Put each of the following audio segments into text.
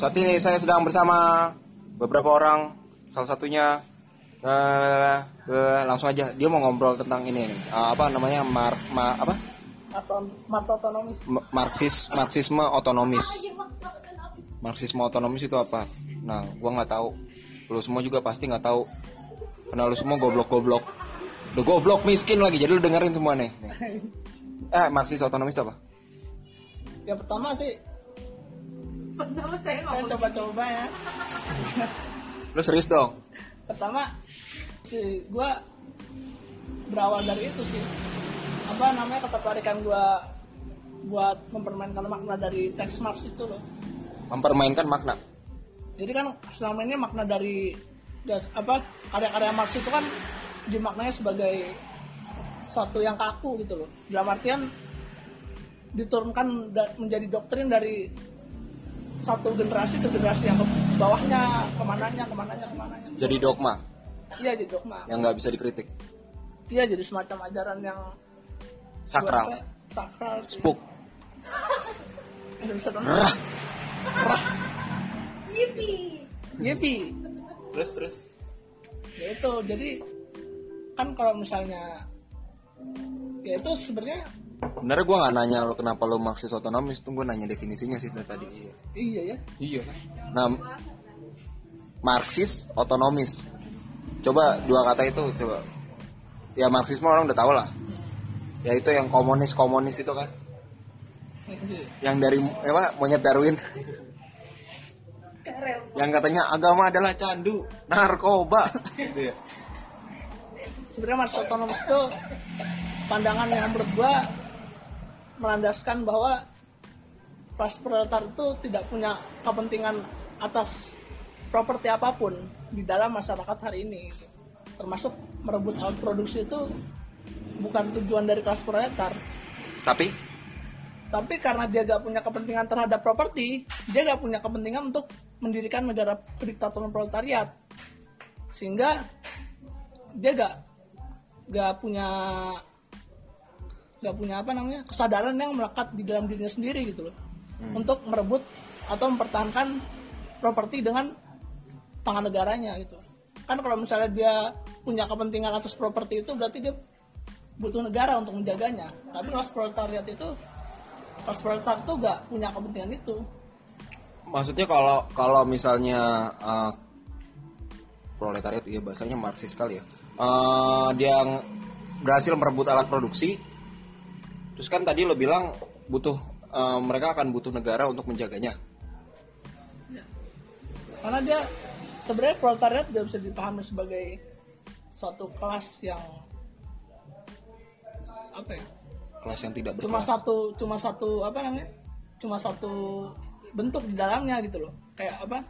saat ini saya sedang bersama beberapa orang, salah satunya eh, eh, langsung aja dia mau ngobrol tentang ini nih, eh, apa namanya mar, ma- apa atau marto otonomis M- Marxis Marxisme otonomis. Marxisme otonomis itu apa? Nah, gua nggak tahu. Lu semua juga pasti nggak tahu. Karena lu semua goblok-goblok. Udah goblok miskin lagi, jadi lu dengerin semua nih. nih. Eh, Marxis otonomis apa? ya pertama sih Pertama saya coba-coba ya Lu serius dong? pertama si gua berawal dari itu sih apa namanya ketertarikan gua buat mempermainkan makna dari teks Marx itu loh Mempermainkan makna. jadi kan selama ini makna dari das- apa karya-karya Marx itu kan dimaknanya sebagai suatu yang kaku gitu loh dalam artian diturunkan menjadi doktrin dari satu generasi ke generasi yang ke bawahnya ke mananya ke mananya ke mananya Jadi dogma iya jadi dogma yang nggak bisa dikritik. iya jadi semacam ajaran yang Sakral. saya sakral sih. Spook. Dong. Rah. Yipi. Terus terus. ya itu jadi kan kalau misalnya ya itu sebenarnya Benernya gue nggak nanya lo kenapa lo Marxis otonomis, tuh gue nanya definisinya sih dari tadi. iya ya Iya kan? Nah, Marxis otonomis. Coba dua kata itu coba. Ya Marxisme orang udah tau lah. Ya itu yang komunis komunis itu kan. Yang dari apa monyet Darwin. yang katanya agama adalah candu, narkoba. Gitu ya. sebenarnya Marx otonomis itu pandangan yang menurut gua melandaskan bahwa kelas proletar itu tidak punya kepentingan atas properti apa pun di dalam masyarakat hari ini. Termasuk merebut alat produksi itu bukan tujuan dari kelas proletar. Tapi? Tapi karena dia gak punya kepentingan terhadap properti dia gak punya kepentingan untuk mendirikan negara kediktatoran proletariat. Sehingga dia gak gak punya gak punya apa namanya kesadaran yang melekat di dalam dirinya sendiri gitu loh untuk merebut atau mempertahankan properti dengan tangan negaranya gitu kan kalau misalnya dia punya kepentingan atas properti itu berarti dia butuh negara untuk menjaganya tapi kelas proletariat itu kelas proletar itu gak punya kepentingan itu maksudnya kalau kalau misalnya uh, proletariat ya bahasanya Marxis sekali ya. Uh, dia berhasil merebut alat produksi. Terus kan tadi lo bilang butuh uh, mereka akan butuh negara untuk menjaganya. karena dia sebenarnya proletariat tidak bisa dipahami sebagai suatu kelas yang apa ya Kelas yang tidak cuma berkelas. satu cuma satu apa namanya cuma satu bentuk di dalamnya gitu loh kayak apa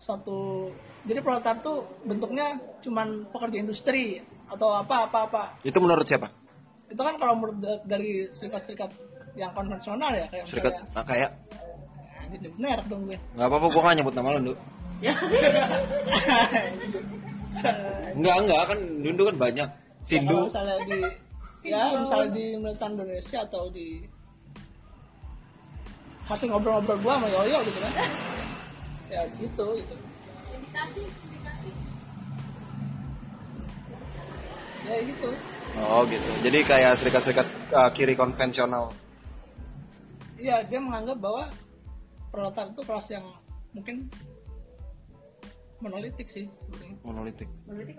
satu jadi proletar tuh bentuknya cuman pekerja industri atau apa apa apa Itu menurut siapa? Itu kan kalau menurut da- dari serikat-serikat yang konvensional ya kayak Serikat misalnya ah, kayak Ah, jadi bener dong gue nggak apa-apa gua nggak nyebut nama lo Ndu. Enggak enggak kan Dundu kan banyak. Sindu. misalnya di ya misalnya di militan Indonesia atau di hasil ngobrol-ngobrol gua sama Yoyo gitu kan ya gitu gitu sindikasi sindikasi ya gitu Oh gitu. Jadi kayak serikat-serikat uh, kiri konvensional. iya dia menganggap bahwa proletar itu kelas yang mungkin monolitik sih sebenarnya monolitik. kamu sih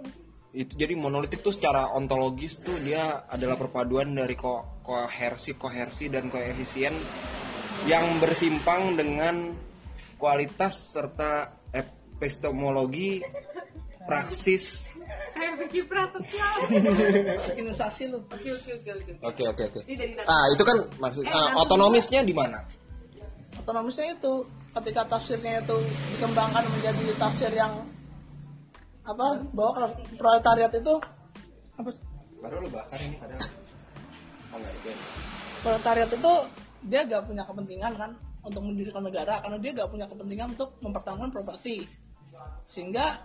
Itu jadi monolitik tuh secara ontologis tuh dia adalah perpaduan dari ko kohersi, kohersi dan koefisien yang bersimpang dengan kualitas serta epistemologi, praksis. Kayak Vicky Prasetya lu oke oke oke oke Oke oke Ah itu kan maksud ah, otonomisnya di mana? otonomisnya itu ketika tafsirnya itu dikembangkan menjadi tafsir yang apa bahwa proletariat itu apa? Baru lu bakar ini padahal. Oh enggak itu. proletariat itu dia gak punya kepentingan kan untuk mendirikan negara karena dia gak punya kepentingan untuk mempertahankan properti sehingga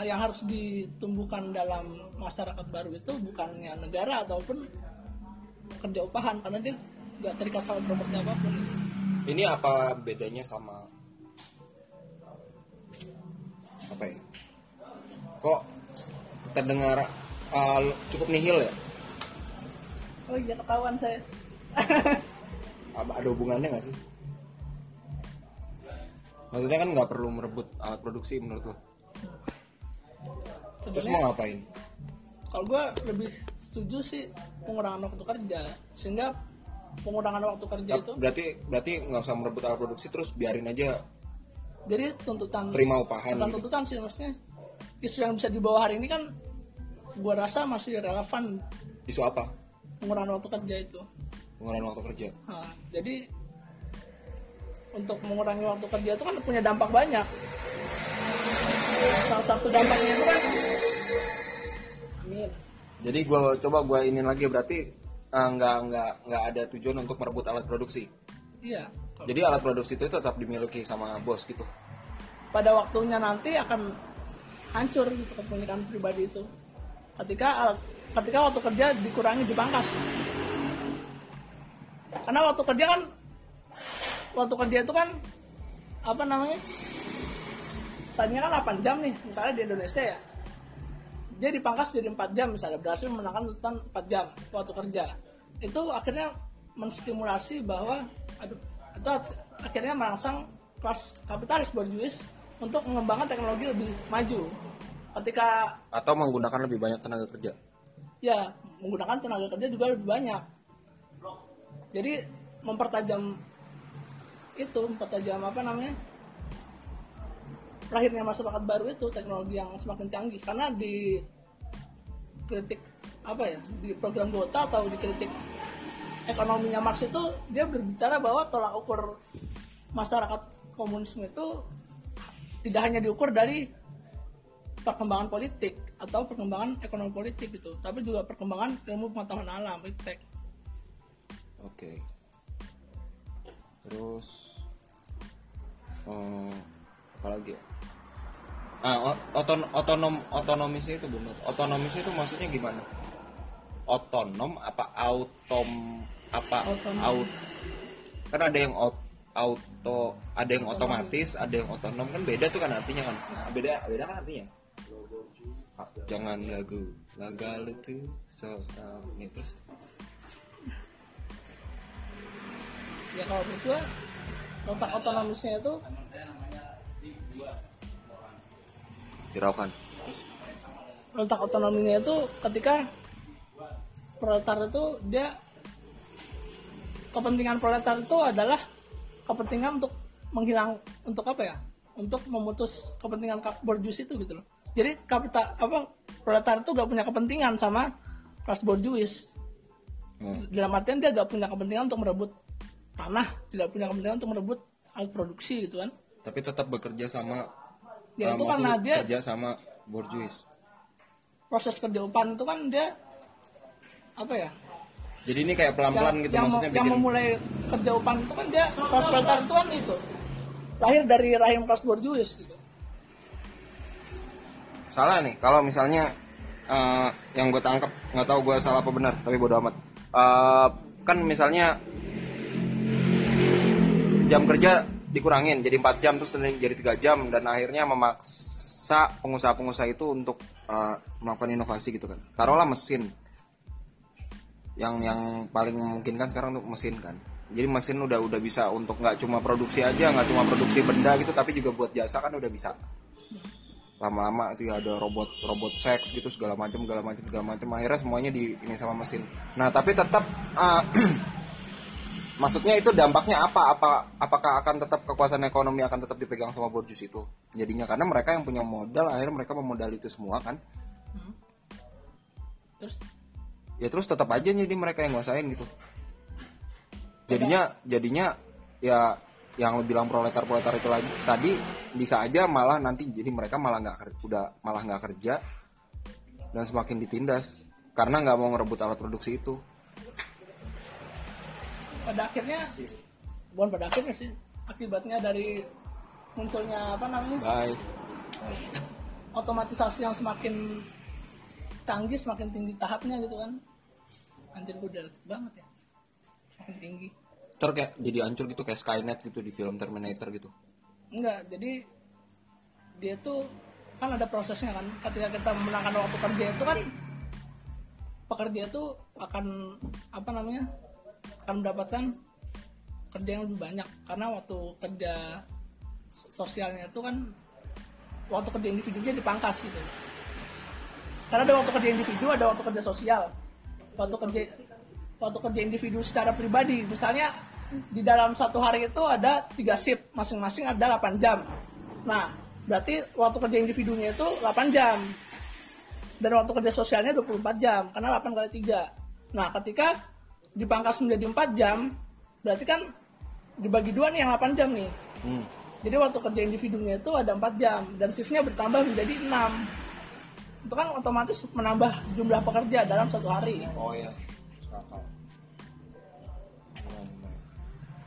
yang harus ditumbuhkan dalam masyarakat baru itu bukannya negara ataupun kerja upahan karena dia gak terikat sama properti apa pun. Ini apa bedanya sama apa ya? Kok terdengar uh, cukup nihil ya? Oh iya ketahuan saya. Ada hubungannya nggak sih? Maksudnya kan nggak perlu merebut alat produksi menurut lo terus sebenarnya mau ngapain? Kalau gue lebih setuju sih pengurangan waktu kerja. Sehingga pengurangan waktu kerja itu berarti berarti nggak usah merebut alat produksi terus biarin aja. Jadi tuntutan terima upahan. Bukan gitu. tuntutan sih maksudnya isu yang bisa dibawa hari ini kan gue rasa masih relevan isu apa? pengurangan waktu kerja itu. Pengurangan waktu kerja. Nah, jadi untuk mengurangi waktu kerja itu kan punya dampak banyak salah satu dampaknya. Itu kan Amin. jadi gue coba gue ingin lagi berarti uh, nggak nggak nggak ada tujuan untuk merebut alat produksi? Iya. Jadi alat produksi itu tetap dimiliki sama bos gitu? Pada waktunya nanti akan hancur gitu kepemilikan pribadi itu. Ketika alat ketika waktu kerja dikurangi dipangkas karena waktu kerja kan waktu kerja itu kan apa namanya tadinya kan 8 jam nih misalnya di Indonesia ya. Dia dipangkas jadi 4 jam misalnya berhasil menangkan tuntutan 4 jam waktu kerja. Itu akhirnya menstimulasi bahwa aduh itu akhirnya merangsang kelas kapitalis borjuis untuk mengembangkan teknologi lebih maju. Ketika atau menggunakan lebih banyak tenaga kerja. Ya menggunakan tenaga kerja juga lebih banyak. Jadi mempertajam itu mempertajam apa namanya lahirnya masyarakat baru itu teknologi yang semakin canggih karena di kritik apa ya di program Gota atau di kritik ekonominya Marx itu dia berbicara bahwa tolak ukur masyarakat komunisme itu tidak hanya diukur dari perkembangan politik atau perkembangan ekonomi politik gitu, tapi juga perkembangan ilmu pengetahuan alam, iptek. Oke. Terus eh, apa lagi ya? Ah, oton otonom otonomisnya itu benar. Otonomisnya itu maksudnya gimana? Otonom apa autom apa Otonom. aut kan ada yang ot- auto ada yang otomatis ada yang otonom kan beda tuh kan artinya kan beda beda kan artinya jangan lagu gagal itu so so- nih, terus Ya kalau menurut gua letak otonomisnya itu hiraukan. Letak otonominya itu ketika proletar itu dia kepentingan proletar itu adalah kepentingan untuk menghilang untuk apa ya? Untuk memutus kepentingan borjuis itu gitu loh. Jadi kapital apa proletar itu gak punya kepentingan sama kelas borjuis. Hmm. dalam artian dia gak punya kepentingan untuk merebut tanah tidak punya kepentingan untuk merebut alat produksi gitu kan tapi tetap bekerja sama Ya, uh, itu karena dia- kerja sama borjuis. Proses kerja upan itu kan dia apa ya? Jadi ini kayak pelan-pelan gitu yang, maksudnya yang bikin memulai kerja upan itu kan dia kelas proletar itu kan itu. Lahir dari rahim kelas borjuis gitu. Salah nih kalau misalnya uh, yang gue tangkap nggak tahu gue salah apa benar tapi bodo amat. Uh, kan misalnya jam kerja dikurangin. Jadi 4 jam terus jadi tiga jam. Dan akhirnya memaksa pengusaha-pengusaha itu untuk uh, melakukan inovasi gitu kan. Taruhlah mesin. Yang yang paling memungkinkan sekarang untuk mesin kan. Jadi mesin udah udah bisa untuk nggak cuma produksi aja nggak cuma produksi benda gitu tapi juga buat jasa kan udah bisa. Lama-lama itu ada robot robot seks gitu segala macam segala macam segala macam. Akhirnya semuanya di ini sama mesin. Nah tapi tetap uh, maksudnya itu dampaknya apa? Apa apakah akan tetap kekuasaan ekonomi akan tetap dipegang sama borjus itu? Jadinya karena mereka yang punya modal akhirnya mereka memodali itu semua kan? Terus? Ya terus tetap aja jadi mereka yang nguasain gitu. Jadinya jadinya ya yang bilang proletar proletar itu lagi tadi bisa aja malah nanti jadi mereka malah nggak udah malah nggak kerja dan semakin ditindas karena nggak mau ngerebut alat produksi itu pada akhirnya bukan pada akhirnya sih akibatnya dari munculnya apa namanya? Baik. Otomatisasi yang semakin canggih semakin tinggi tahapnya gitu kan. Anjir gue udah banget ya. Semakin tinggi. Ter kayak jadi hancur gitu kayak Skynet gitu di film Terminator gitu. Enggak jadi dia tuh kan ada prosesnya kan. Ketika kita memenangkan waktu kerja itu kan pekerja itu akan apa namanya akan mendapatkan kerja yang lebih banyak. Karena waktu kerja sosialnya itu kan waktu kerja individunya dipangkas gitu. Karena ada waktu kerja individu ada waktu kerja sosial. Waktu kerja waktu kerja individu secara pribadi. Misalnya di dalam satu hari itu ada tiga shift masing-masing ada 8 jam. Nah berarti waktu kerja individunya itu 8 jam. Dan waktu kerja sosialnya 24 jam karena 8 kali 3 nah ketika dipangkas menjadi 4 jam berarti kan dibagi dua nih yang 8 jam nih Hmm. jadi waktu kerja individunya itu ada 4 jam dan shiftnya bertambah menjadi 6 itu kan otomatis menambah jumlah pekerja dalam satu hari Oh iya.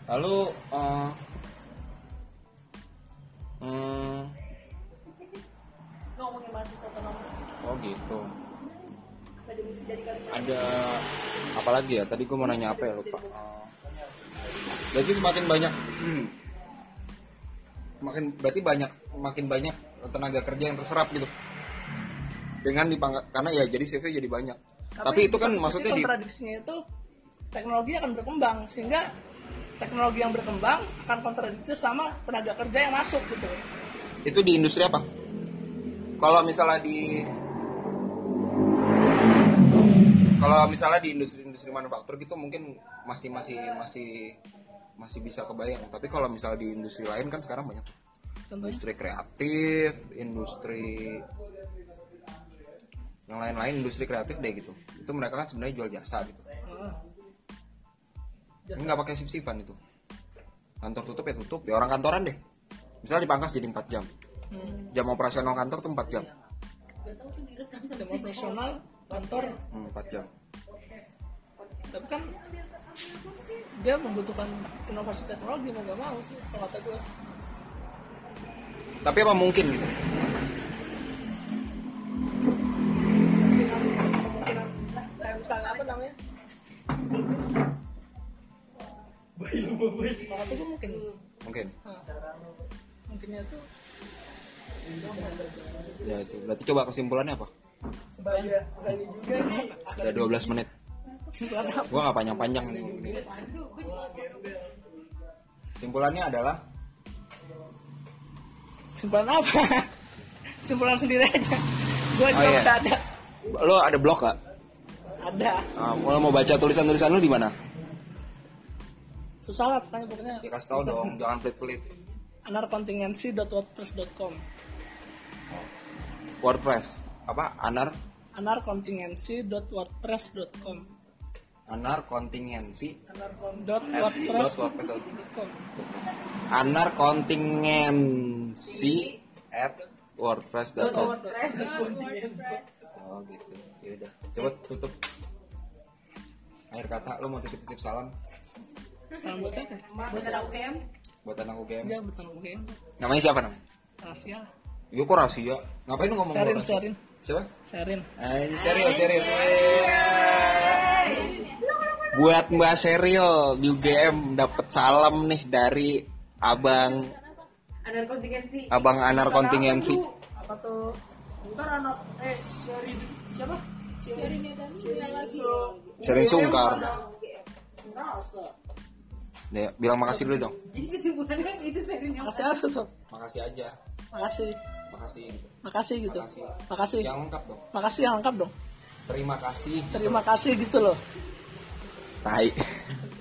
Lalu eh, hmm, oh gitu. Ada apa lagi ya? Tadi gue mau nanya apa ya lupa. Oh. Berarti semakin banyak hmm, makin berarti banyak makin banyak tenaga kerja yang terserap gitu. Dengan dipangkat karena ya jadi CV jadi banyak. Tapi, itu kan maksudnya di kontradiksinya itu teknologi akan berkembang sehingga teknologi yang berkembang akan kontradiktif sama tenaga kerja yang masuk gitu itu di industri apa? Kalau misalnya di kalau misalnya di industri-industri manufaktur gitu mungkin masih masih masih masih bisa kebayang. Tapi kalau misalnya di industri lain kan sekarang banyak contohnya industri kreatif, industri yang lain-lain industri kreatif deh gitu. Itu mereka kan sebenarnya jual jasa gitu. Ini nggak pakai shift-shiftan itu. Kantor tutup ya tutup, ya orang kantoran deh. Misalnya dipangkas jadi 4 jam. Hmm. Jam operasional kantor tuh 4 jam. Gak tahu tuh direkam jam operasional kantor Hmm, 4 jam. tapi kan dia membutuhkan inovasi teknologi mau gak mau sih kalau kata gue Tapi apa mungkin gitu? kayak misalnya apa namanya kalau kata gue mungkin Mungkin. Nah, mungkinnya tuh Ya itu. Berarti coba kesimpulannya apa? Udah 12 menit. Gua nggak panjang-panjang nih. Kesimpulannya adalah kesimpulan apa kesimpulan sendiri aja gue juga iya. udah ada lo ada blog gak? ada Nah, kalau mau baca tulisan-tulisan lu di mana? susah lah pokoknya pokoknya Ya kasih tahu dong, jangan pelit-pelit. anarkontingensi.wordpress.com WordPress. Apa? Anar? anarkontingensi.wordpress.com anar kontingensi dot at- dot wordpress.com wordpress.com. anar kontingensi at wordpress.com oh gitu. Ya udah. Coba tutup. Akhir kata lu mau titip-titip salam? Salam buat siapa? Buat anak UGM. buat anak UGM ya buat anak UGM namanya siapa namanya? Rahasia. Yuk kok rahasia. Ngapain lu ngomong rahasia? Sherin. siapa Sherin Ay, Sheryl, Sheryl. Buat Mbak Sheryl di UGM dapat salam nih dari Abang Ada kontingensi. Abang Anar kontingensi. apa tuh ntar anak eh Sherin siapa Sherin Sungkar. Ya, bilang makasih dulu dong. Jadi kesimpulannya itu sering yang makasih apa sob Makasih aja. makasih Makasih. makasih gitu Makasih. makasih Yang lengkap dong. makasih yang lengkap dong Terima kasih. terima kasih gitu loh Tai.